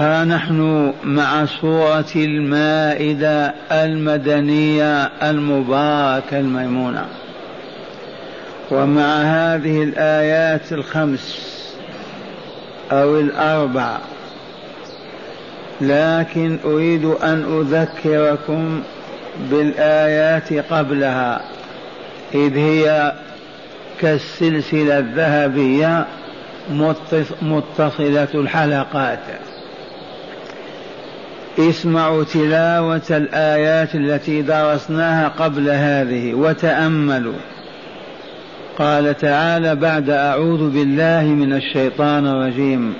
ها نحن مع سورة المائدة المدنية المباركة الميمونة. ومع هذه الآيات الخمس أو الأربع لكن أريد أن أذكركم بالآيات قبلها إذ هي كالسلسلة الذهبية متصلة الحلقات. اسمعوا تلاوة الآيات التي درسناها قبل هذه وتأملوا. قال تعالى بعد أعوذ بالله من الشيطان الرجيم.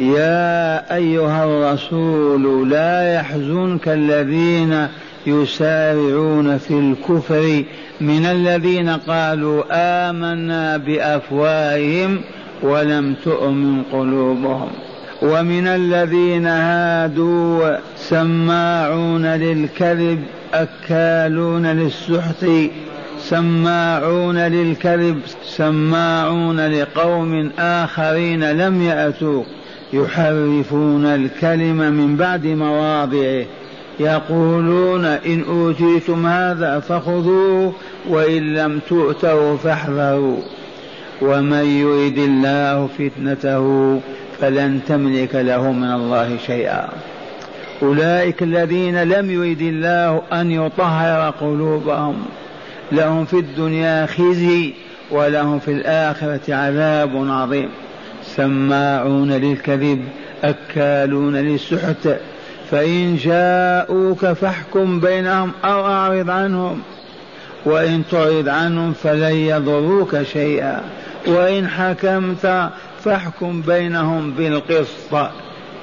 يا أيها الرسول لا يحزنك الذين يسارعون في الكفر من الذين قالوا آمنا بأفواههم ولم تؤمن قلوبهم. ومن الذين هادوا سماعون للكذب أكالون للسحت سماعون للكذب سماعون لقوم آخرين لم يأتوا يحرفون الكلم من بعد مواضعه يقولون إن أوتيتم هذا فخذوه وإن لم تؤتوا فاحذروا. ومن يرد الله فتنته فلن تملك له من الله شيئا. أولئك الذين لم يرد الله أن يطهر قلوبهم. لهم في الدنيا خزي ولهم في الآخرة عذاب عظيم. سماعون للكذب أكالون للسحت. فإن جاءوك فاحكم بينهم أو أعرض عنهم. وإن تعرض عنهم فلن يضروك شيئا. وإن حكمت فاحكم بينهم بالقسط.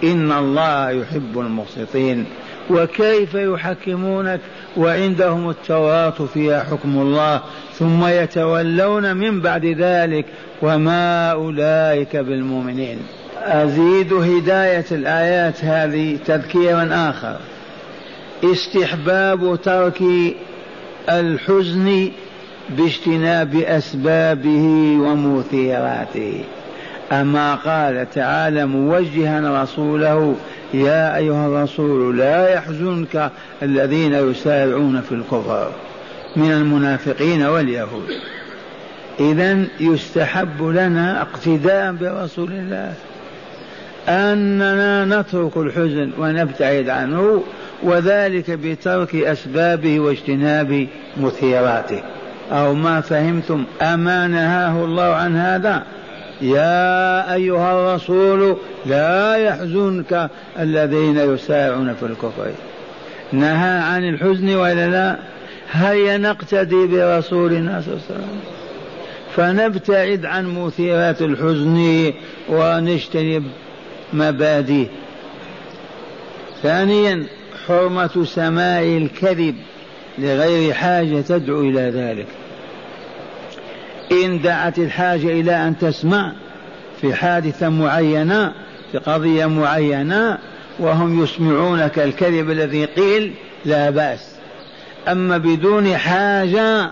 إن الله يحب المقسطين. وكيف يحكمونك؟ وعندهم التوراة فيها حكم الله ثم يتولون من بعد ذلك وما أولئك بالمؤمنين. أزيد هداية الآيات هذه تذكيرا آخر. استحباب ترك الحزن باجتناب أسبابه ومثيراته أما قال تعالى موجها رسوله يا أيها الرسول لا يحزنك الذين يسارعون في الكفر من المنافقين واليهود. إذا يستحب لنا اقتداء برسول الله. أننا نترك الحزن ونبتعد عنه وذلك بترك أسبابه واجتناب مثيراته أو ما فهمتم أما نهاه الله عن هذا؟ يا أيها الرسول لا يحزنك الذين يسارعون في الكفر. نهى عن الحزن ولا لا؟ هيا نقتدي برسولنا صلى الله عليه وسلم؟ فنبتعد عن مثيرات الحزن ونجتنب مبادئه. ثانيا حرمة سماع الكذب. لغير حاجة تدعو إلى ذلك. إن دعت الحاجة إلى أن تسمع في حادثة معينة في قضية معينة وهم يسمعونك الكذب الذي قيل لا بأس. أما بدون حاجة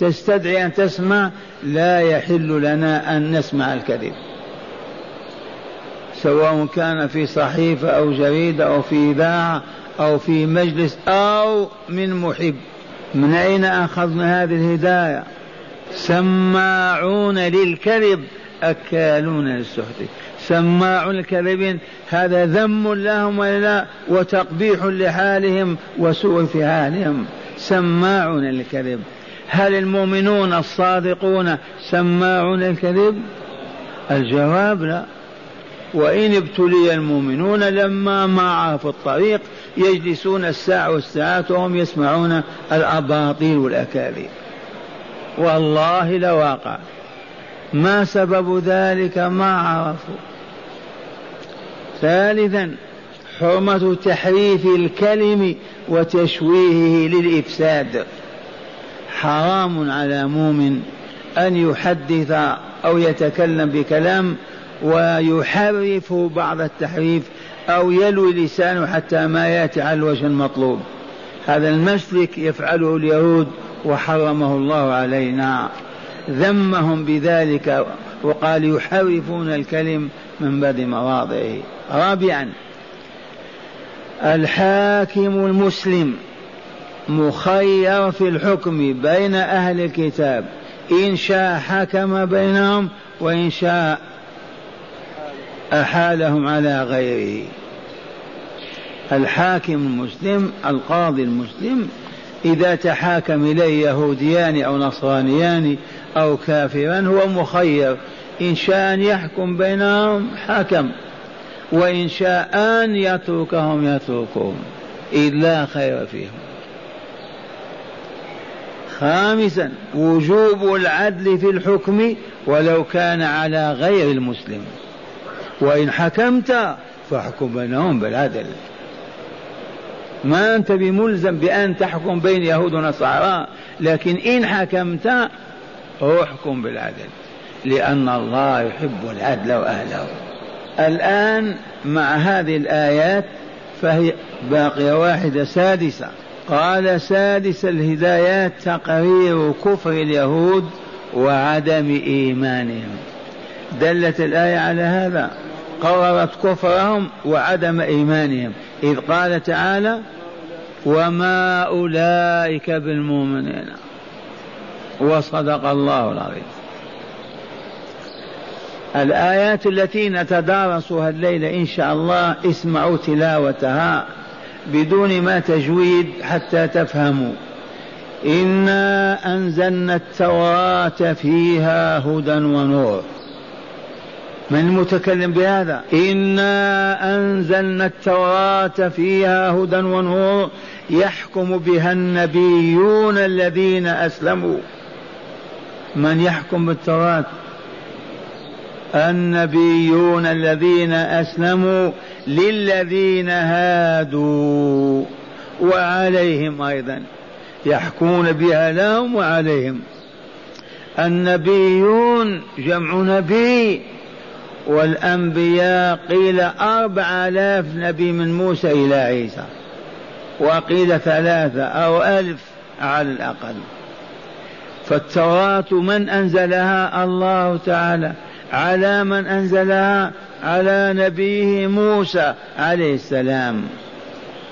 تستدعي أن تسمع لا يحل لنا أن نسمع الكذب. سواء كان في صحيفة أو جريدة أو في إذاعة أو في مجلس أو من محب. من أين أخذنا هذه الهداية؟ سماعون للكذب أكالون للسحت. سماعون الكذب هذا ذم لهم ولا وتقبيح لحالهم وسوء في حالهم. سماعون للكذب. هل المؤمنون الصادقون سماعون الكذب الجواب لا. وإن ابتلي المؤمنون لما ما عرفوا الطريق يجلسون الساعة والساعات وهم يسمعون الأباطيل والأكاذيب. والله لواقع. ما سبب ذلك ما عرفوا. ثالثا حرمة تحريف الكلم وتشويهه للإفساد. حرام على مؤمن أن يحدث أو يتكلم بكلام ويحرف بعض التحريف أو يلوي لسانه حتى ما يأتي على الوجه المطلوب. هذا المسلك يفعله اليهود وحرمه الله علينا. ذمهم بذلك وقال يحرفون الكلم من بعد مواضعه. رابعا الحاكم المسلم مخير في الحكم بين أهل الكتاب. إن شاء حكم بينهم وإن شاء أحالهم على غيره الحاكم المسلم القاضي المسلم إذا تحاكم إليه يهوديان أو نصرانيان أو كافران هو مخير. إن شاء أن يحكم بينهم حكم وإن شاء أن يتركهم يتركهم. إلا خير فيهم. خامسا وجوب العدل في الحكم ولو كان على غير المسلم. وإن حكمت فاحكم بينهم بالعدل. ما أنت بملزم بأن تحكم بين يهود ونصارى لكن إن حكمت احكم بالعدل لأن الله يحب العدل وأهله. الآن مع هذه الآيات فهي باقية واحدة سادسة. قال سادس الهدايات تقرير كفر اليهود وعدم إيمانهم. دلت الآية على هذا. قررت كفرهم وعدم إيمانهم. إذ قال تعالى وما أولئك بالمؤمنين. وصدق الله العظيم. الآيات التي نتدارسها الليلة إن شاء الله اسمعوا تلاوتها بدون ما تجويد حتى تفهموا. إنا أنزلنا التوراة فيها هدى ونور. من المتكلم بهذا؟ إنا أنزلنا التوراة فيها هدى ونور يحكم بها النبيون الذين أسلموا. من يحكم بالتوراة؟ النبيون الذين أسلموا للذين هادوا وعليهم أيضا. يحكمون بها لهم وعليهم. النبيون جمع نبي. والأنبياء قيل أربع آلاف نبي من موسى إلى عيسى وقيل ثلاثة أو ألف على الأقل. فالتوراة من أنزلها؟ الله تعالى. على من أنزلها؟ على نبيه موسى عليه السلام.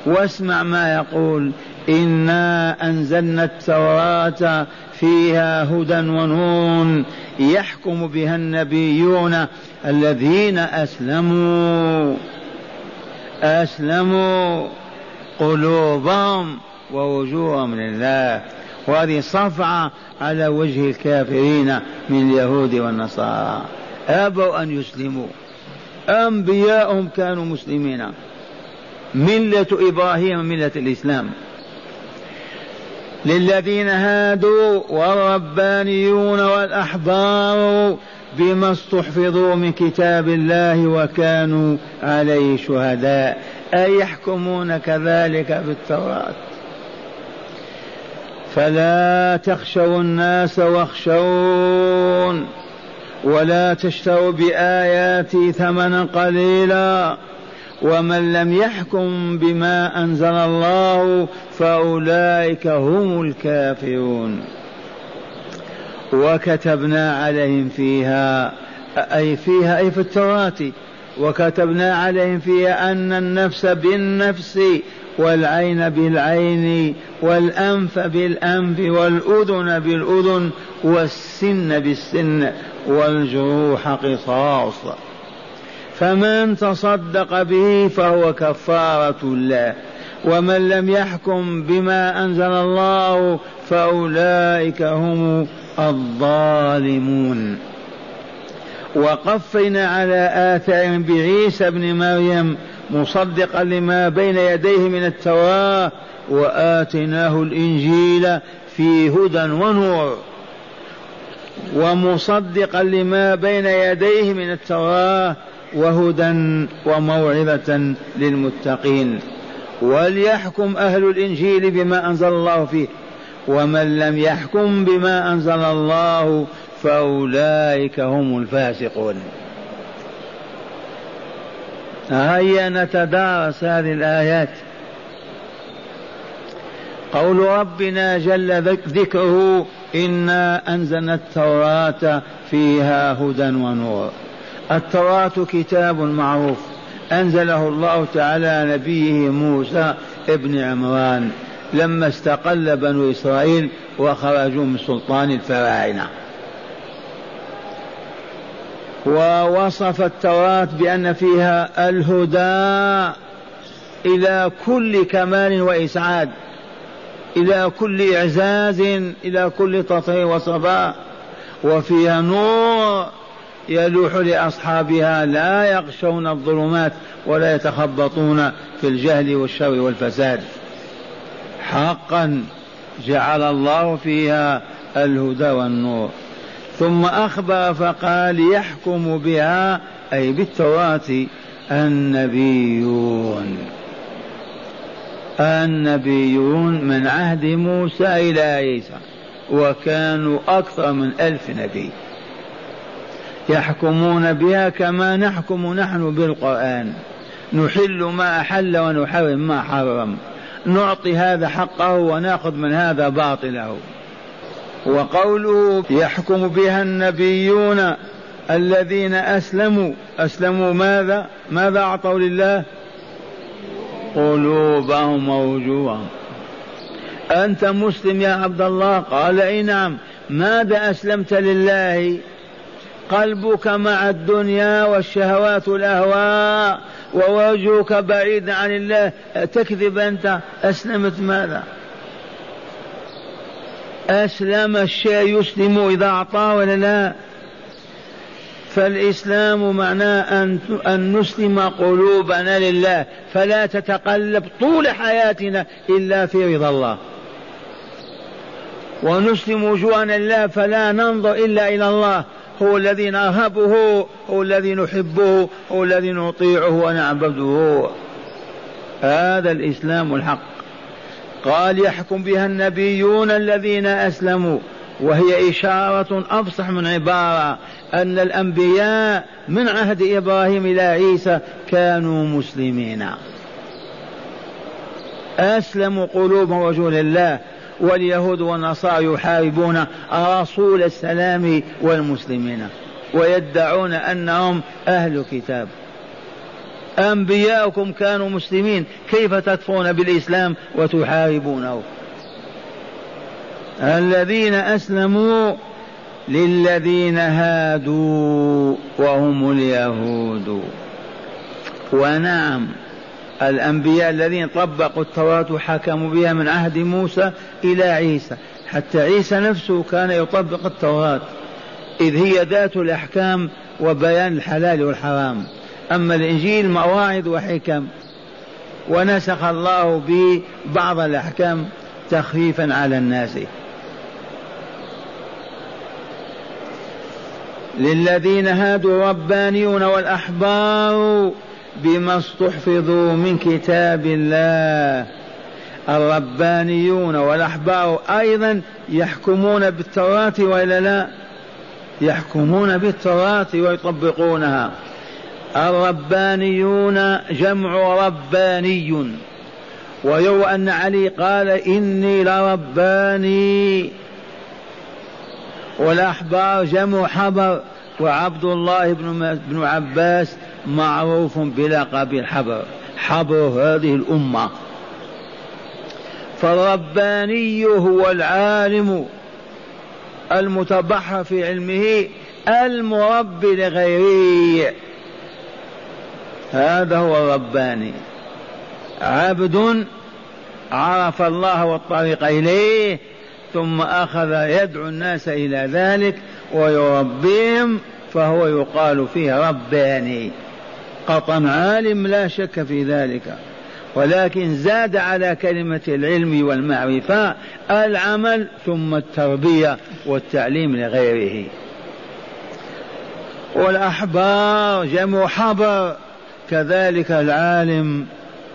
واسمع ما يقول إنا أنزلنا التوراة فيها هدى ونور يحكم بها النبيون الذين أسلموا أسلموا قلوبهم ووجوههم لله وهذه صفعة على وجه الكافرين من اليهود والنصارى. أبوا أن يسلموا. أنبياءهم كانوا مسلمين. ملة إبراهيم ملة الإسلام. للذين هادوا والربانيون والأحبار بما استحفظوا من كتاب الله وكانوا عليه شهداء. أيحكمون كذلك بالتوراة. فلا تخشوا الناس واخشون. ولا تشتروا بآياتي ثمنا قليلا. ومن لم يحكم بما أنزل الله فأولئك هم الكافرون. وكتبنا عليهم فيها أي فيها أي في التوراة وكتبنا عليهم فيها أن النفس بالنفس والعين بالعين والأنف بالأنف والأذن بالأذن والسن بالسن والجروح قصاص. فمن تصدق به فهو كفارة الله ومن لم يحكم بما أنزل الله فأولئك هم الظالمون. وقفينا على آثارهم بعيسى ابن مريم مصدقا لما بين يديه من التوراة وآتيناه الإنجيل في هدى ونور. ومصدقا لما بين يديه من التوراة وهدى وموعظة للمتقين. وليحكم أهل الإنجيل بما أنزل الله فيه ومن لم يحكم بما أنزل الله فأولئك هم الفاسقون. هيا نتدارس هذه الآيات. قول ربنا جل ذكره إنا أنزلنا التوراة فيها هدى ونور. التوراة كتاب معروف. أنزله الله تعالى نبيه موسى ابن عمران. لما استقل بنو إسرائيل وخرجوا من سلطان الفراعنة. ووصف التوراة بأن فيها الهدى إلى كل كمال وإسعاد إلى كل إعزاز إلى كل تطهير وصفاء وفيها نور يلوح لأصحابها لا يغشون الظلمات ولا يتخبطون في الجهل والشر والفساد. حقا جعل الله فيها الهدى والنور. ثم أخبر فقال يحكم بها أي بالتوراة النبيون. النبيون من عهد موسى إلى عيسى وكانوا أكثر من ألف نبي. يحكمون بها كما نحكم نحن بالقرآن. نحل ما أحل ونحرم ما حرم. نعطي هذا حقه ونأخذ من هذا باطله. وقوله يحكم بها النبيون الذين أسلموا. أسلموا ماذا؟ ماذا أعطوا لله؟ قلوبهم ووجوههم. أنت مسلم يا عبد الله؟ قال أي نعم. ماذا أسلمت لله؟ قلبك مع الدنيا والشهوات والأهواء ووجهك بعيد عن الله. تكذب أنت. أسلمت ماذا؟ أسلم الشيء يسلم إذا أعطاه ولا لا. فالإسلام معناه أن أن نسلم قلوبنا لله. فلا تتقلب طول حياتنا إلا في رضا الله. ونسلم وجوهنا لله فلا ننظر إلا إلى الله. هو الذي نرهبه هو الذي نحبه هو الذي نطيعه ونعبده. هذا الإسلام الحق. قال يحكم بها النبيون الذين أسلموا وهي إشارة أفصح من عبارة أن الأنبياء من عهد إبراهيم إلى عيسى كانوا مسلمين. أسلموا قلوبهم وجوه الله واليهود والنصارى يحاربون رسول السلام والمسلمين ويدعون أنهم أهل كتاب. أنبياؤكم كانوا مسلمين كيف تكفرون بالإسلام وتحاربونه؟ الذين أسلموا للذين هادوا وهم اليهود. ونعم. الأنبياء الذين طبقوا التوراة حكموا بها من عهد موسى إلى عيسى. حتى عيسى نفسه كان يطبق التوراة إذ هي ذات الأحكام وبيان الحلال والحرام. أما الإنجيل مواعظ وحكم ونسخ الله به بعض الأحكام تخفيفا على الناس. للذين هادوا ربانيون والأحبار بما استحفظوا من كتاب الله. الربانيون والأحبار أيضا يحكمون بالتوراة وإلا لا؟ يحكمون بالتوراة ويطبقونها. الربانيون جمع رباني. ويروى أن علي قال إني لرباني. والأحبار جمع حبر. وعبد الله بن بن عباس معروف بلقب الحبر حبر هذه الأمة. فالرباني هو العالم المتبحر في علمه المربي لغيره. هذا هو الرباني. عبد عرف الله والطريق إليه ثم أخذ يدعو الناس إلى ذلك ويربيهم فهو يقال فيه رباني. قطعا عالم لا شك في ذلك. ولكن زاد على كلمة العلم والمعرفة العمل ثم التربية والتعليم لغيره. والأحبار جمع حبر كذلك العالم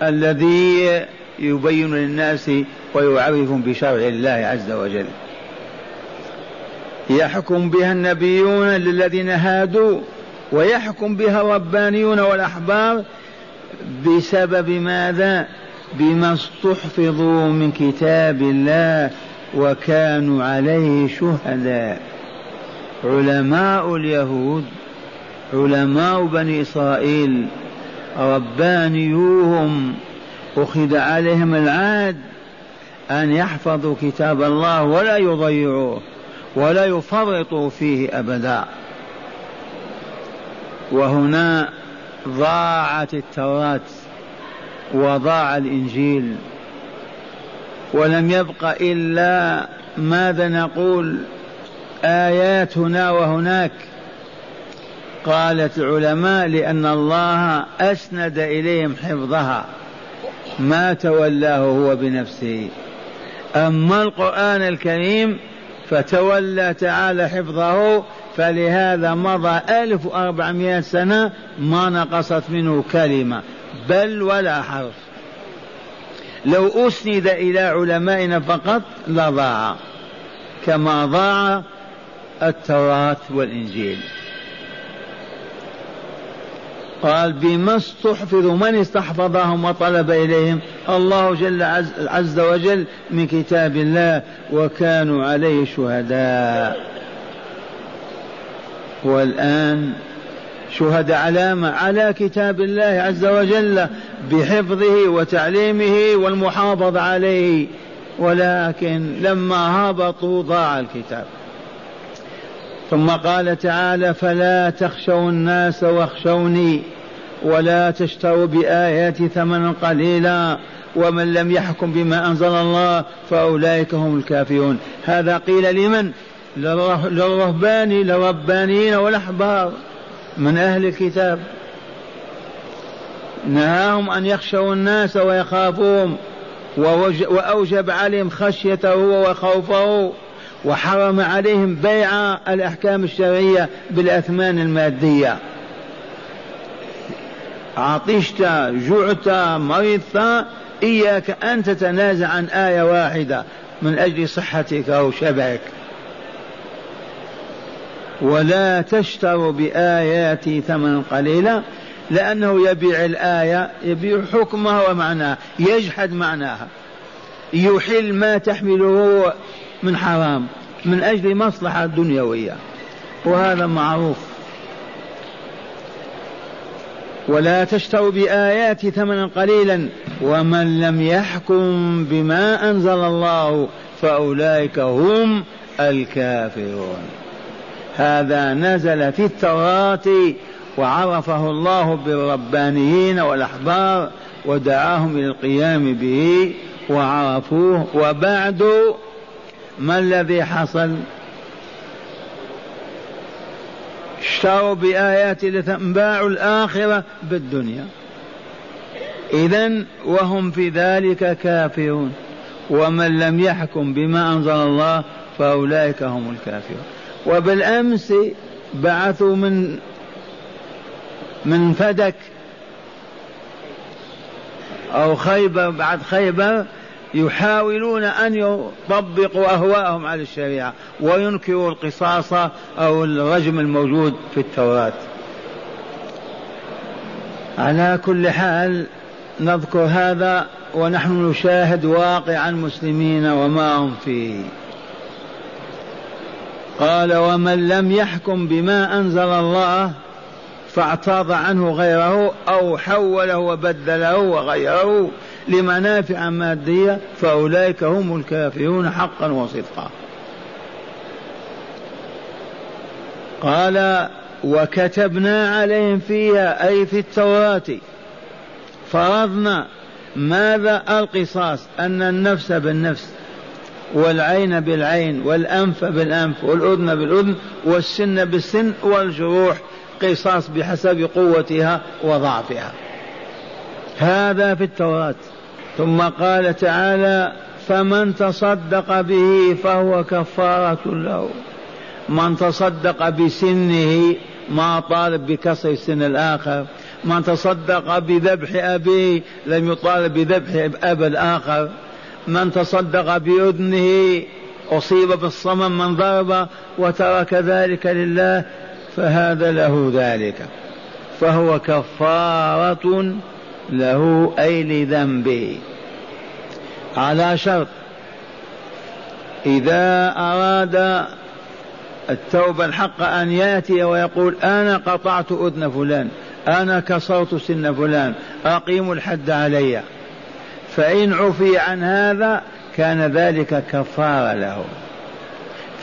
الذي يبين للناس ويعرفهم بشرع الله عز وجل. يحكم بها النبيون للذين هادوا ويحكم بها الربانيون والأحبار بسبب ماذا؟ بما استحفظوا من كتاب الله وكانوا عليه شهداء. علماء اليهود علماء بني إسرائيل ربانيوهم أخذ عليهم العهد أن يحفظوا كتاب الله ولا يضيعوه ولا يفرطوا فيه أبدا. وهنا ضاعت التوراة وضاع الإنجيل. ولم يبق إلا ماذا نقول؟ آيات هنا وهناك. قالت العلماء لأن الله أسند إليهم حفظها. ما تولاه هو بنفسه. أما القرآن الكريم فتولى تعالى حفظه فلهذا مضى ألف وأربعمائة سنة ما نقصت منه كلمة بل ولا حرف. لو أسند إلى علمائنا فقط لضاع كما ضاع التوراة والإنجيل. قال بما استحفظوا من استحفظهم وطلب إليهم؟ الله جل عز, عز وجل من كتاب الله وكانوا عليه شهداء. والآن شهد علامة على كتاب الله عز وجل بحفظه وتعليمه والمحافظة عليه. ولكن لما هبطوا ضاع الكتاب. ثم قال تعالى فلا تخشوا الناس واخشوني ولا تشتروا بآياتي ثمنا قليلا ومن لم يحكم بما أنزل الله فأولئك هم الكافرون. هذا قيل لمن؟ للرهبان للربانيين والأحبار من أهل الكتاب. نهاهم أن يخشوا الناس ويخافوهم وأوجب عليهم خشيته وخوفه وحرم عليهم بيع الأحكام الشرعية بالأثمان المادية. عطشت جعت مرضت إياك أن تتنازع عن آية واحدة من أجل صحتك أو شبعك. ولا تشتروا بآياتي ثمنا قليلا لأنه يبيع الآية يبيع حكمها ومعناها يجحد معناها. يحل ما تحمله من حرام من أجل مصلحة دنيوية. وهذا معروف. ولا تشتروا بآياتي ثمنا قليلا ومن لم يحكم بما أنزل الله فأولئك هم الكافرون. هذا نزل في التوراة وعرفه الله بالربانيين والأحبار ودعاهم إلى القيام به وعرفوه. وبعد ما الذي حصل؟ اشتروا بآيات باعوا الآخرة بالدنيا. إذا وهم في ذلك كافرون. ومن لم يحكم بما أنزل الله فأولئك هم الكافرون. وبالأمس بعثوا من من فدك أو خيبر بعد خيبر يحاولون أن يطبقوا أهواءهم على الشريعة وينكروا القصاص أو الرجم الموجود في التوراة. على كل حال نذكر هذا ونحن نشاهد واقع المسلمين وما هم فيه. قال ومن لم يحكم بما أنزل الله فاعتاض عنه غيره أو حوله وبدله وغيره لمنافع مادية فأولئك هم الكافرون حقا وصدقا. قال وكتبنا عليهم فيها أي في التوراة فرضنا ماذا القصاص أن النفس بالنفس والعين بالعين والأنف بالأنف والأذن بالأذن والسن بالسن والجروح قصاص بحسب قوتها وضعفها. هذا في التوراة. ثم قال تعالى فمن تصدق به فهو كفارة له. من تصدق بسنه ما طالب بكسر سن الآخر. من تصدق بذبح أبيه لم يطالب بذبح أب الآخر. من تصدق بأذنه أصيب بالصمم من ضرب وترك ذلك لله فهذا له ذلك. فهو كفارة له أي لذنبه على شرط إذا أراد التوبة الحق أن يأتي ويقول أنا قطعت أذن فلان أنا كسرت سن فلان أقيم الحد علي. فإن عفي عن هذا كان ذلك كفارة له.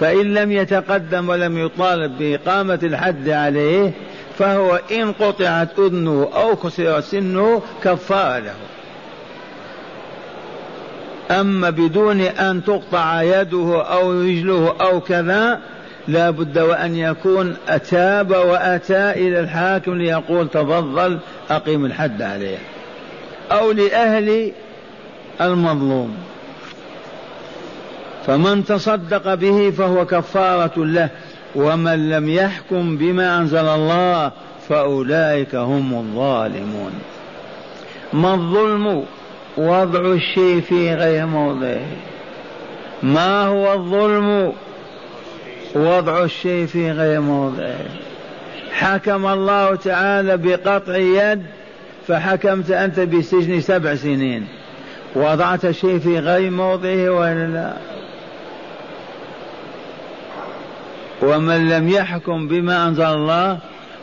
فإن لم يتقدم ولم يطالب بإقامة الحد عليه فهو إن قطعت أذنه أو كسر سنه كفارة له. أما بدون أن تقطع يده أو رجله أو كذا لا بد وأن يكون أتاب وأتى إلى الحاكم ليقول تفضل أقيم الحد عليه. أو لأهل المظلوم. فمن تصدق به فهو كفارة له ومن لم يحكم بما أنزل الله فأولئك هم الظالمون. ما الظلم وضع الشيء في غير موضعه؟ ما هو الظلم وضع الشيء في غير موضعه؟ حكم الله تعالى بقطع يد فحكمت أنت بسجن سبع سنين. وضعت شيء في غير موضعه ولا لا. ومن لم يحكم بما أنزل الله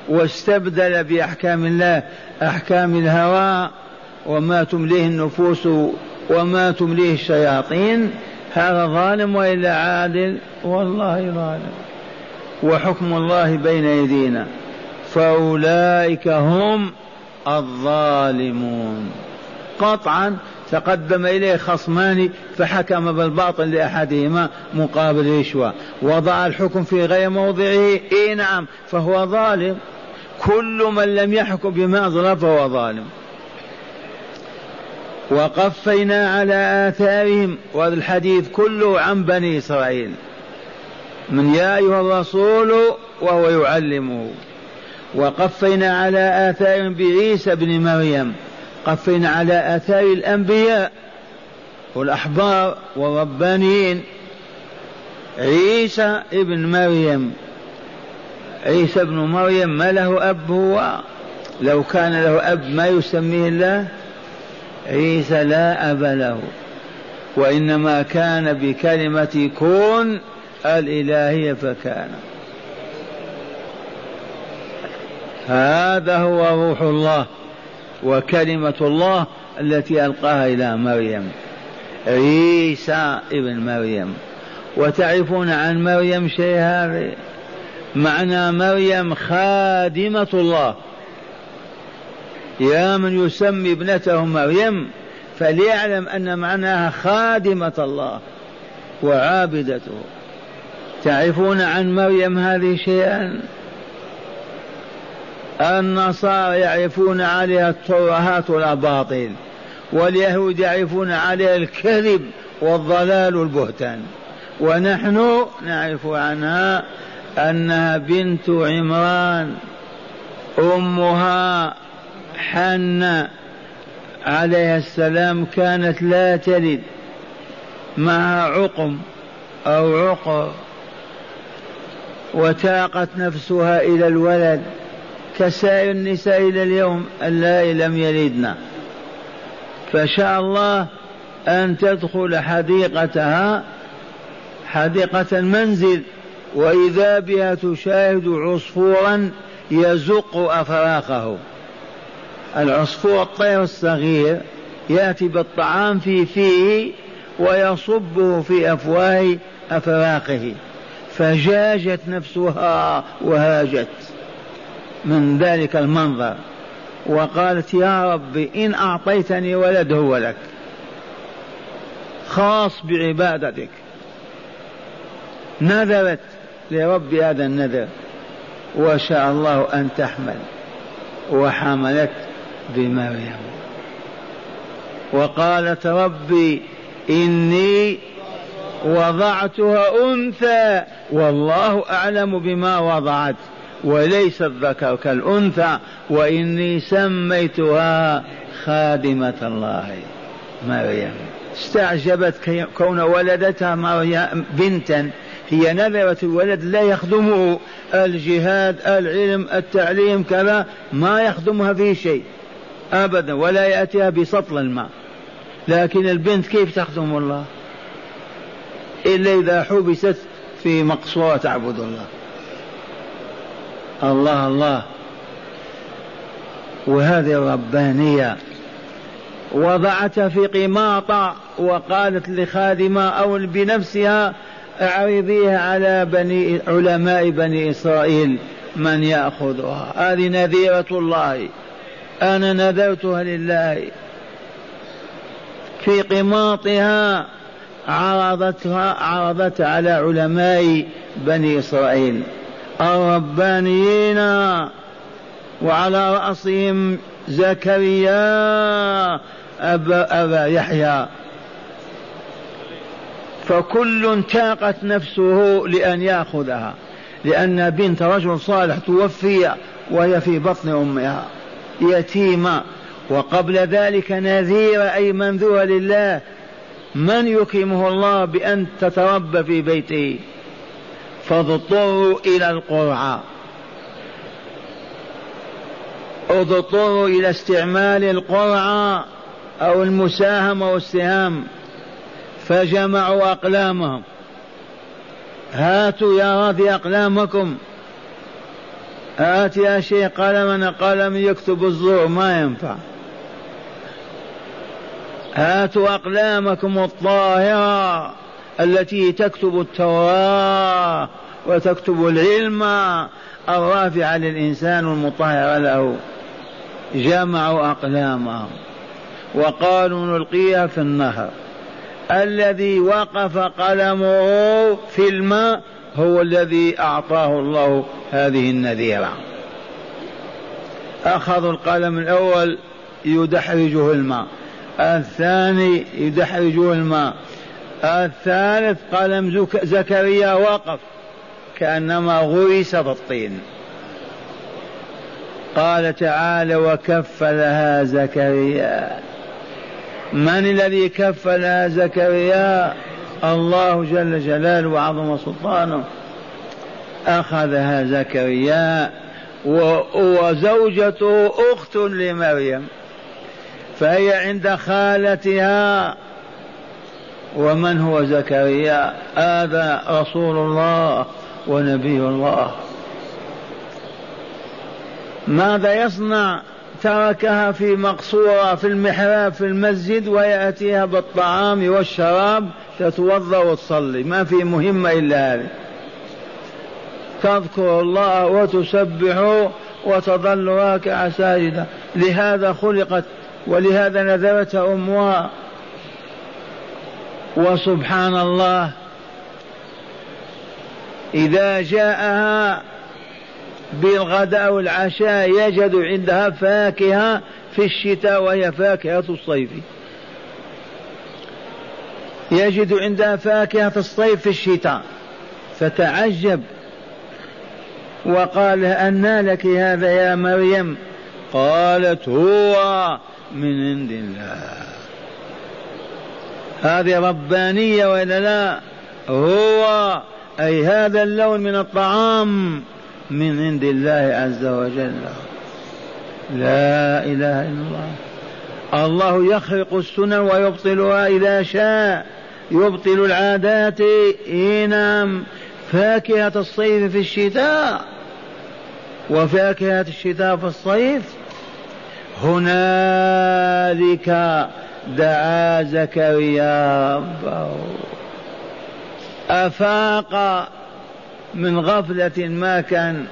واستبدل بأحكام الله أحكام الهوى وما تمليه النفوس وما تمليه الشياطين هذا ظالم وإلا عادل؟ والله ظالم. وحكم الله بين أيدينا. فأولئك هم الظالمون. قطعا تقدم إليه خصمان فحكم بالباطل لأحدهما مقابل رشوة. وضع الحكم في غير موضعه إيه نعم فهو ظالم. كل من لم يحكم بما أنزل فهو ظالم. وقفينا على آثارهم وهذا الحديث كله عن بني إسرائيل. من يا أيها الرسول وهو يعلمه. وقفينا على آثارهم بعيسى بن مريم. قفينا على آثار الأنبياء والأحبار والربانيين. عيسى ابن مريم. عيسى ابن مريم ما له أب هو؟ لو كان له أب ما يسميه الله؟ عيسى لا أب له. وإنما كان بكلمة كون الإلهية فكان. هذا هو روح الله. وكلمة الله التي ألقاها إلى مريم. عيسى ابن مريم. وتعرفون عن مريم شيء هذا؟ معنى مريم خادمة الله. يا من يسمي ابنته مريم فليعلم أن معناها خادمة الله وعابدته. تعرفون عن مريم هذه شيئا؟ النصارى يعرفون عليها الترهات والأباطيل واليهود يعرفون عليها الكذب والضلال والبهتان. ونحن نعرف عنها أنها بنت عمران أمها حنة. عليها السلام كانت لا تلد معها عقم أو عقر وتاقت نفسها إلى الولد. كسائر النساء إلى اليوم اللائي لم يلدن. فشاء الله أن تدخل حديقتها حديقة المنزل وإذا بها تشاهد عصفورا يزق أفراخه. العصفور الطير الصغير يأتي بالطعام في فيه ويصبه في أفواه أفراخه. فجاجت نفسها وهاجت. من ذلك المنظر وقالت يا رب إن أعطيتني ولد هو لك خاص بعبادتك. نذرت لرب هذا النذر وشاء الله أن تحمل وحملت بمريم. وقالت ربي إني وضعتها أنثى والله أعلم بما وضعت. وليس الذكر كالأنثى وإني سميتها خادمة الله مريم. استعجبت كون ولدتها مريم بنتا. هي نذرت الولد لا يخدمه الجهاد العلم التعليم كذا ما يخدمها في شيء أبدا ولا يأتيها بسطل الماء. لكن البنت كيف تخدم الله؟ إلا إذا حبست في مقصورة تعبد الله. الله الله. وهذه الربانية. وضعت في قماطة وقالت لخادمة أو بنفسها أعرضيها على بني علماء بني إسرائيل من يأخذها. هذه نذيرة الله. أنا نذرتها لله. في قماطها عرضتها عرضت على علماء بني إسرائيل. الربانيين وعلى رأسهم زكريا أبا, أبا يحيى. فكل تاقت نفسه لأن يأخذها لأن بنت رجل صالح توفي وهي في بطن أمها. يتيمة وقبل ذلك نذير أي منذورة لله. من يكرمه الله بأن تتربى في بيته؟ فاضطروا إلى القرعة. اضطروا إلى استعمال القرعة أو المساهمة والسهام فجمعوا أقلامهم. هاتوا يا راضي أقلامكم. هات يا شيخ قلمنا قلم يكتب الزور ما ينفع. هاتوا أقلامكم الطاهرة. التي تكتب التوراة وتكتب العلم الرافع للإنسان المطهر له. جمعوا أقلامهم وقالوا نلقيها في النهر. الذي وقف قلمه في الماء هو الذي أعطاه الله هذه النذيرة. أخذوا القلم الأول يدحرجه الماء الثاني يدحرجه الماء. الثالث قلم زكريا وقف كأنما غرس بالطين. قال تعالى وكفلها زكريا. من الذي كفلها زكريا؟ الله جل جلاله وعظم سلطانه. أخذها زكريا وزوجته أخت لمريم فهي عند خالتها ومن هو زكريا؟ هذا رسول الله ونبي الله. ماذا يصنع؟ تركها في مقصورة في المحراب في المسجد ويأتيها بالطعام والشراب تتوضأ وتصلي. ما في مهمة إلا هذه. تذكر الله وتسبح وتظل راكعة ساجدة. لهذا خلقت ولهذا نذرت أمها. وسبحان الله إذا جاءها بالغداء والعشاء يجد عندها فاكهة في الشتاء وهي فاكهة الصيف. يجد عندها فاكهة الصيف في الشتاء فتعجب وقال أنى لك هذا يا مريم؟ قالت هو من عند الله. هذه ربانية ولا لا؟ هو أي هذا اللون من الطعام من عند الله عز وجل. لا إله إلا الله. الله يخرق السنن ويبطلها إذا شاء. يبطل العادات. نعم. فاكهة الصيف في الشتاء. وفاكهة الشتاء في الصيف. هنالك دعا زكريا ربه. أفاق من غفلة ما كان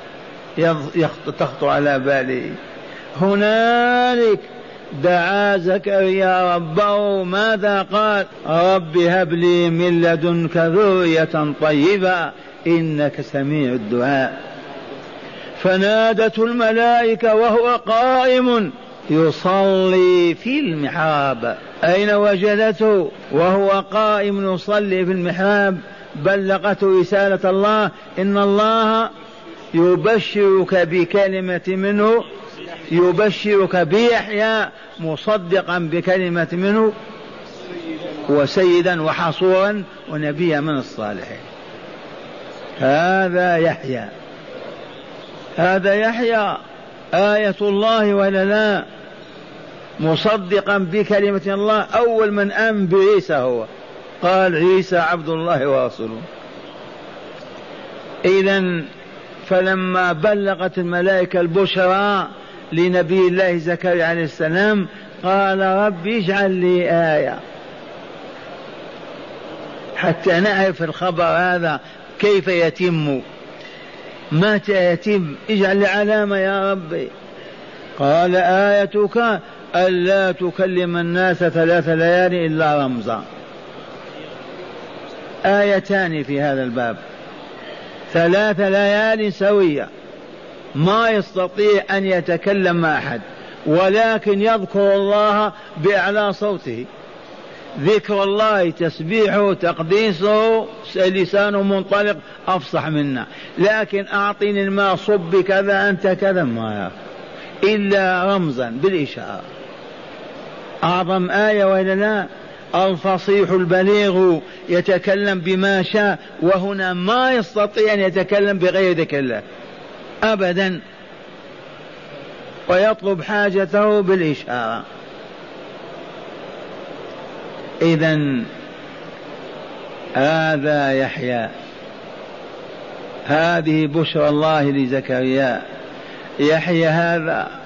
تخطر على باله. هنالك دعا زكريا ربه ماذا قال؟ رب هب لي من لدنك ذرية طيبة إنك سميع الدعاء. فنادته الملائكة وهو قائم. يصلي في المحراب أين وجدته؟ وهو قائم يصلي في المحراب بلغته رسالة الله. إن الله يبشرك بكلمة منه. يبشرك بيحيى مصدقا بكلمة منه. وسيدا وحصورا ونبيا من الصالحين. هذا يحيى. هذا يحيى. آية الله ولا لا؟ مصدقا بكلمة الله أول من آمن بعيسى هو. قال عيسى عبد الله ورسوله إذا فلما بلغت الملائكة البشرى لنبي الله زكريا عليه السلام قال رب اجعل لي آية. حتى نعرف الخبر هذا كيف يتم. متى يتم؟ اجعل لي علامة يا ربي. قال آيتك ألا تكلم الناس ثلاث ليال إلا رمزا. آيتان في هذا الباب. ثلاث ليال سوية. ما يستطيع أن يتكلم مع أحد ولكن يذكر الله بأعلى صوته. ذكر الله تسبيحه تقديسه لسانه منطلق أفصح منا. لكن أعطيني الماء صب كذا أنت كذا ما يعرف إلا رمزا بالإشارة. أعظم آية وإلا لا؟ الفصيح البليغ يتكلم بما شاء وهنا ما يستطيع أن يتكلم بغير ذكر الله. أبدا. ويطلب حاجته بالإشارة. إذا هذا يحيى. هذه بشرى الله لزكريا. يحيى هذا.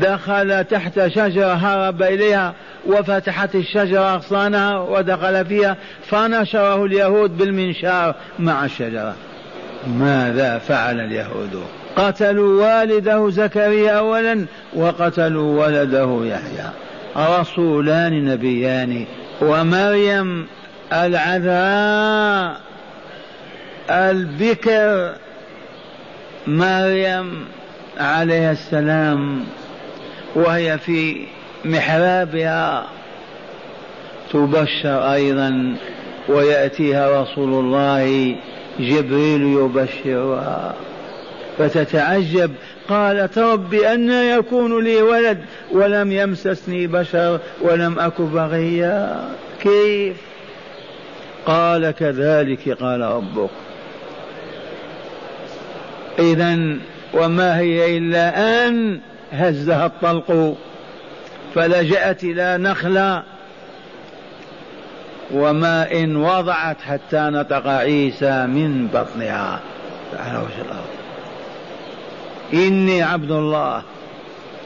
دخل تحت شجرة هرب إليها وفتحت الشجرة أغصانها ودخل فيها فنشره اليهود بالمنشار مع الشجرة. ماذا فعل اليهود؟ قتلوا والده زكريا أولا وقتلوا ولده يحيى. رسولان نبيان. ومريم العذراء البكر مريم عليها السلام. وهي في محرابها تبشر أيضا ويأتيها رسول الله جبريل يبشرها. فتتعجب قالت رب أن يكون لي ولد ولم يمسسني بشر ولم أك بغيا. كيف؟ قال كذلك قال ربك. إذا وما هي إلا أن هزها الطلق فلجأت إلى نخلة وما إن وضعت حتى نطق عيسى من بطنها. على وجه الأرض؟ إني عبد الله.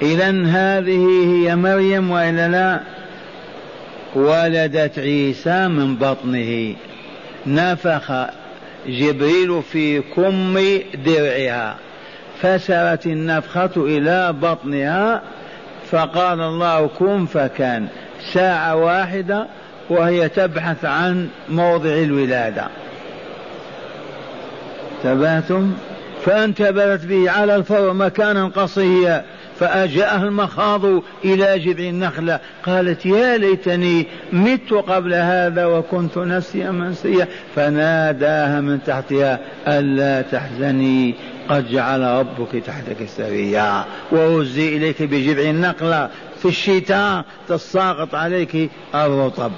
إذا هذه هي مريم وإلا لا؟ ولدت عيسى من بطنه. نفخ جبريل في كم درعها. فسرت النفخة إلى بطنها فقال الله كن فكان. ساعة واحدة وهي تبحث عن موضع الولادة. تباتم فانتبذت به على الفور مكانا قصيا فأجاءها المخاض إلى جذع النخلة. قالت يا ليتني مت قبل هذا وكنت نسيا منسيا. فناداها من تحتها ألا تحزني. قد جعل ربك تحتك سريا وهزي إليك بجذع النخلة في الشتاء تساقط عليك الرطب.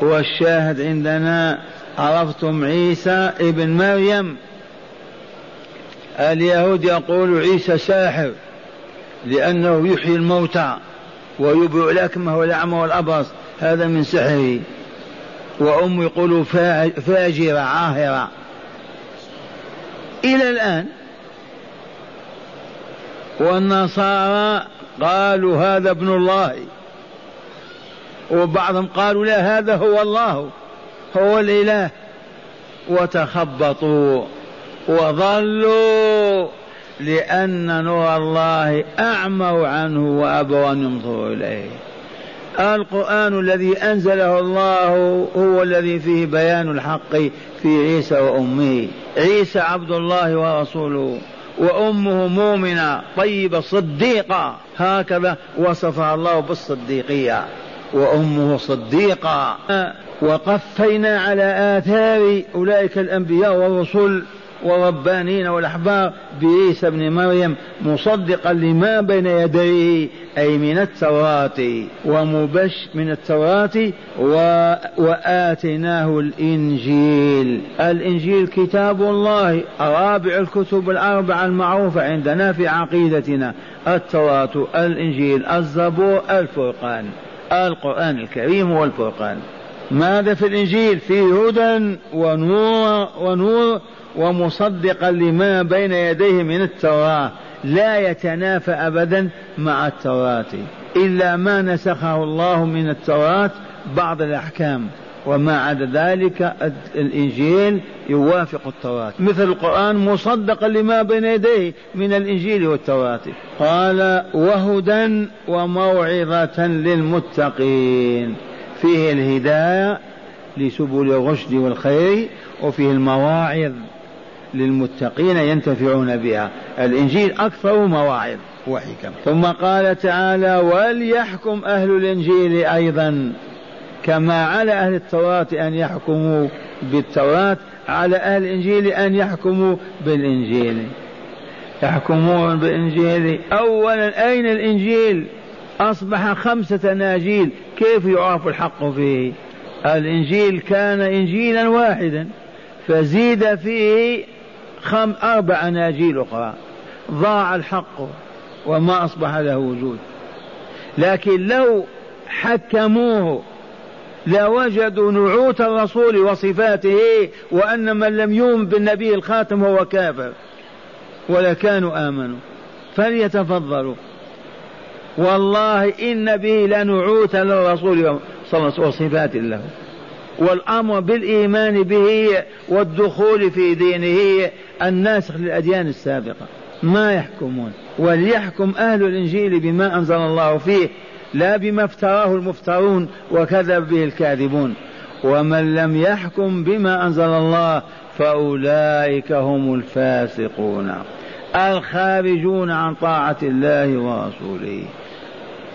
والشاهد عندنا عرفتم عيسى ابن مريم. اليهود يقول عيسى ساحر لأنه يحيي الموتى ويبرئ الأكمه والأعمى والأبرص هذا من سحره وأم يقول فاجرة عاهرة. إلى الآن والنصارى قالوا هذا ابن الله وبعضهم قالوا لا هذا هو الله هو الإله. وتخبطوا وضلوا لأن نور الله أعموا عنه وأبوا أن ينظروا إليه. القرآن الذي أنزله الله هو الذي فيه بيان الحق في عيسى وأمه. عيسى عبد الله ورسوله وأمه مؤمنة طيبة صديقة. هكذا وصفها الله بالصديقية وأمه صديقة. وقفينا على آثار أولئك الأنبياء والرسل والربانين والأحبار بعيسى ابن مريم مصدقا لما بين يديه أي من التوراة ومبش من التوراة و... وآتيناه الإنجيل. الإنجيل كتاب الله رابع الكتب الأربعة المعروفة عندنا في عقيدتنا. التوراة الإنجيل الزبور الفرقان. القرآن الكريم والفرقان. ماذا في الإنجيل؟ فيه هدى ونور ونور ومصدقا لما بين يديه من التوراة لا يتنافى أبدا مع التوراة إلا ما نسخه الله من التوراة بعض الأحكام وما عدا ذلك الإنجيل يوافق التوراة. مثل القرآن مصدقا لما بين يديه من الإنجيل والتوراة. قال وهدى وموعظة للمتقين. فيه الهداية لسبل الرشد والخير وفيه المواعظ للمتقين ينتفعون بها. الإنجيل أكثر مواعظ. وحكم ثم قال تعالى وليحكم أهل الإنجيل أيضا كما على أهل التوراة أن يحكموا بالتوراة على أهل الإنجيل أن يحكموا بالإنجيل. يحكمون بالإنجيل. أولا أين الإنجيل؟ أصبح خمسة أناجيل كيف يعرف الحق فيه؟ الإنجيل كان إنجيلا واحدا فزيد فيه خم أربع أناجيل أخرى. ضاع الحق وما أصبح له وجود. لكن لو حكموه لوجدوا نعوت الرسول وصفاته وأن من لم يؤمن بالنبي الخاتم هو كافر. ولكانوا آمنوا. فليتفضلوا. والله إن به لنعوت للرسول صلى الله عليه وسلم وصفات له. والأمر بالإيمان به والدخول في دينه الناسخ للأديان السابقة. ما يحكمون. وليحكم أهل الإنجيل بما أنزل الله فيه لا بما افتراه المفترون وكذب به الكاذبون. ومن لم يحكم بما أنزل الله فأولئك هم الفاسقون. الخارجون عن طاعة الله ورسوله.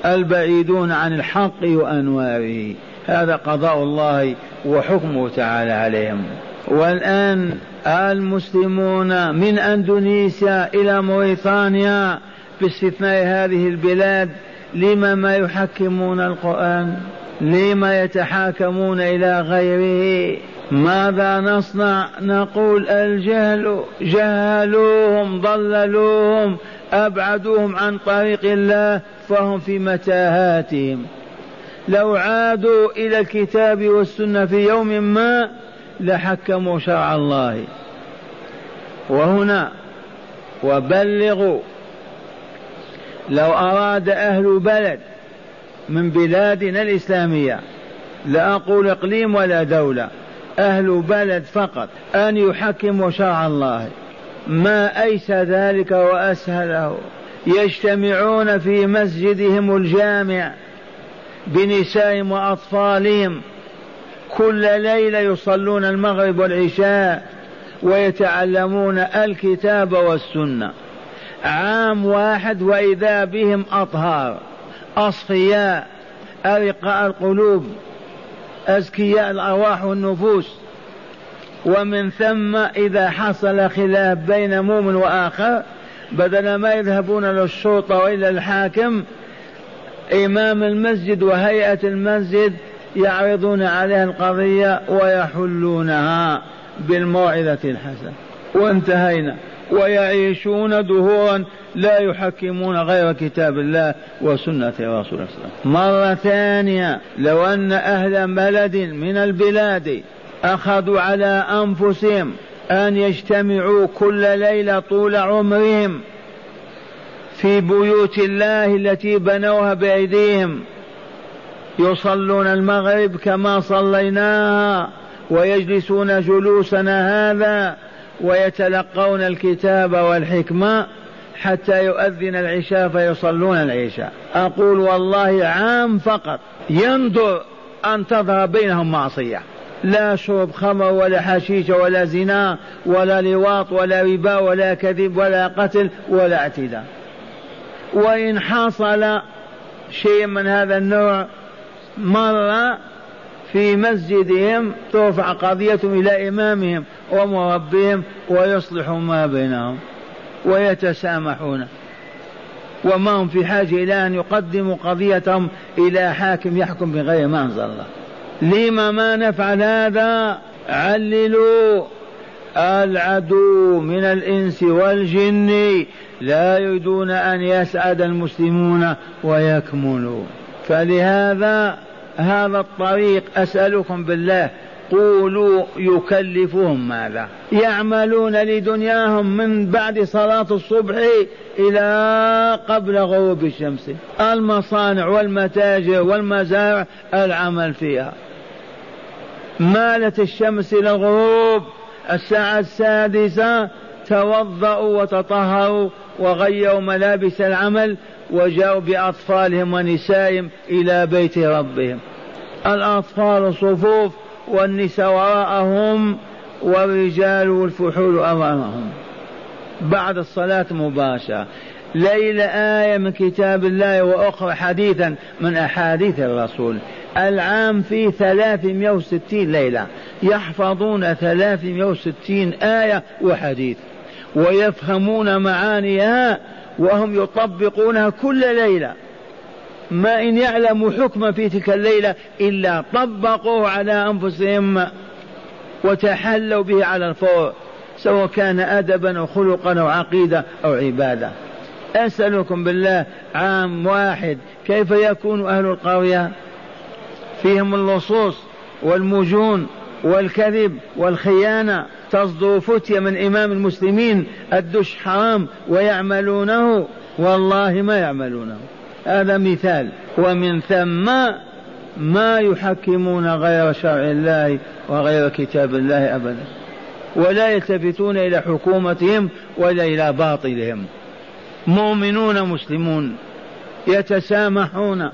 البعيدون عن الحق وأنواره. هذا قضاء الله وحكمه تعالى عليهم. والآن المسلمون من أندونيسيا إلى موريتانيا باستثناء هذه البلاد لما ما يحكمون القرآن؟ لما يتحاكمون إلى غيره؟ ماذا نصنع؟ نقول الجهل جهلوهم ضللوهم أبعدوهم عن طريق الله فهم في متاهاتهم. لو عادوا إلى الكتاب والسنة في يوم ما لحكموا شرع الله. وهنا وبلغوا لو أراد أهل بلد من بلادنا الإسلامية لا أقول إقليم ولا دولة أهل بلد فقط أن يحكموا شرع الله. ما أيس ذلك وأسهله؟ يجتمعون في مسجدهم الجامع بنسائهم وأطفالهم. كل ليلة يصلون المغرب والعشاء ويتعلمون الكتاب والسنة. عام واحد وإذا بهم أطهار أصفياء أرقاء القلوب أزكياء الأرواح والنفوس. ومن ثم إذا حصل خلاف بين مؤمن وآخر بدل ما يذهبون للشرطة وإلى الحاكم إمام المسجد وهيئة المسجد يعرضون عليها القضية ويحلونها بالموعظة الحسنة. وانتهينا. ويعيشون دهورا لا يحكمون غير كتاب الله وسنة رسول الله صلى الله عليه وسلم. مرة ثانية لو أن أهل بلد من البلاد أخذوا على أنفسهم أن يجتمعوا كل ليلة طول عمرهم في بيوت الله التي بنوها بأيديهم. يصلون المغرب كما صليناها ويجلسون جلوسنا هذا ويتلقون الكتاب والحكمة حتى يؤذن العشاء فيصلون العشاء. أقول والله عام فقط. ينظر أن تظهر بينهم معصية. لا شرب خمر ولا حشيش ولا زنا ولا لواط ولا ربا ولا كذب ولا قتل ولا اعتداء. وإن حصل شيء من هذا النوع مرة في مسجدهم ترفع قضيتهم إلى إمامهم ومربهم ويصلح ما بينهم ويتسامحون. وما هم في حاجة إلى أن يقدموا قضيتهم إلى حاكم يحكم بغير ما أنزل الله. لما ما نفعل هذا عللوا. العدو من الإنس والجن لا يريدون أن يسعد المسلمون ويكملوا فلهذا هذا الطريق أسألكم بالله قولوا يكلفهم ماذا؟ يعملون لدنياهم من بعد صلاة الصبح إلى قبل غروب الشمس. المصانع والمتاجر والمزارع العمل فيها. مالت الشمس إلى الغروب. الساعة السادسة توضأوا وتطهروا وغيروا ملابس العمل وجاءوا بأطفالهم ونسائهم إلى بيت ربهم. الأطفال صفوف والنساء وراءهم والرجال والفحول أمامهم. بعد الصلاة مباشرة. ليلة آية من كتاب الله وأخرى حديثا من أحاديث الرسول. العام فيه 360 ليلة. يحفظون 360 آية وحديث. ويفهمون معانيها وهم يطبقونها كل ليلة. ما إن يعلموا حكما في تلك الليلة إلا طبقوه على أنفسهم وتحلوا به على الفور سواء كان أدبا أو خلقا أو عقيدة أو عبادة. أسألكم بالله عام واحد كيف يكون أهل القرية؟ فيهم اللصوص والمجون والكذب والخيانة. تصدر فتية من إمام المسلمين. الدش حرام ويعملونه. والله ما يعملونه. هذا مثال. ومن ثم ما يحكمون غير شرع الله وغير كتاب الله أبدا. ولا يلتفتون إلى حكومتهم ولا إلى باطلهم. مؤمنون مسلمون. يتسامحون.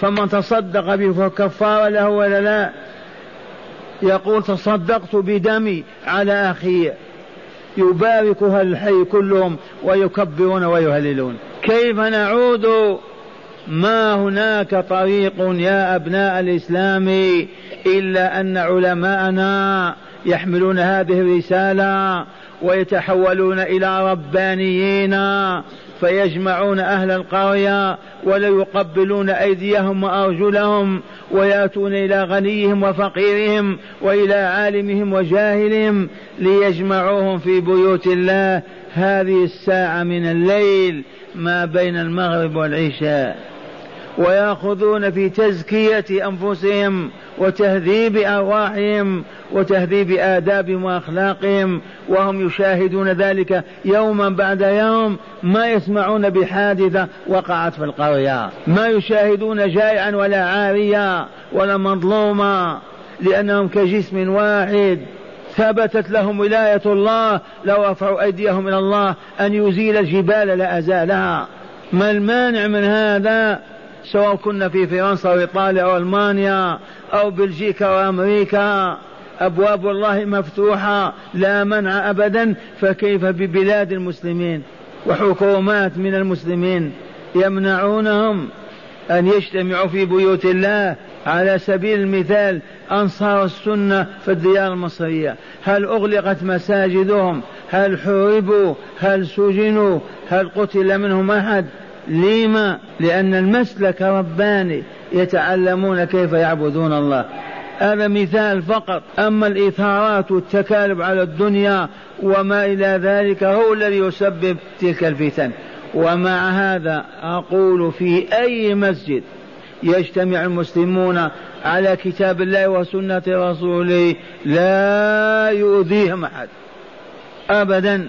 فمن تصدق به فكفار له ولا لا؟ يقول تصدقت بدمي على أخي. يباركها الحي كلهم ويكبرون ويهللون. كيف نعود؟ ما هناك طريق يا أبناء الإسلام إلا أن علماءنا يحملون هذه الرسالة ويتحولون إلى ربانيين فيجمعون أهل القرية ولا يقبلون أيديهم وأرجلهم ويأتون إلى غنيهم وفقيرهم وإلى عالمهم وجاهلهم ليجمعوهم في بيوت الله. هذه الساعة من الليل ما بين المغرب والعشاء. ويأخذون في تزكية أنفسهم وتهذيب أرواحهم وتهذيب آدابهم وأخلاقهم وهم يشاهدون ذلك يوما بعد يوم ما يسمعون بحادثة وقعت في القرية. ما يشاهدون جائعا ولا عاريا ولا مظلوما لأنهم كجسم واحد. ثبتت لهم ولاية الله لو رفعوا أيديهم إلى الله أن يزيل الجبال لأزالها ما المانع من هذا؟ سواء كنا في فرنسا وإيطاليا أو ألمانيا أو بلجيكا وأمريكا أبواب الله مفتوحة لا منع أبدا فكيف ببلاد المسلمين؟ وحكومات من المسلمين يمنعونهم أن يجتمعوا في بيوت الله على سبيل المثال أنصار السنة في الديار المصرية. هل أغلقت مساجدهم؟ هل حوربوا هل سجنوا؟ هل قتل منهم أحد؟ لما لأن المسلك رباني يتعلمون كيف يعبدون الله. هذا مثال فقط. أما الإثارات والتكالب على الدنيا وما إلى ذلك هو الذي يسبب تلك الفتن. ومع هذا أقول في أي مسجد يجتمع المسلمون على كتاب الله وسنة رسوله لا يؤذيهم أحد. أبدا.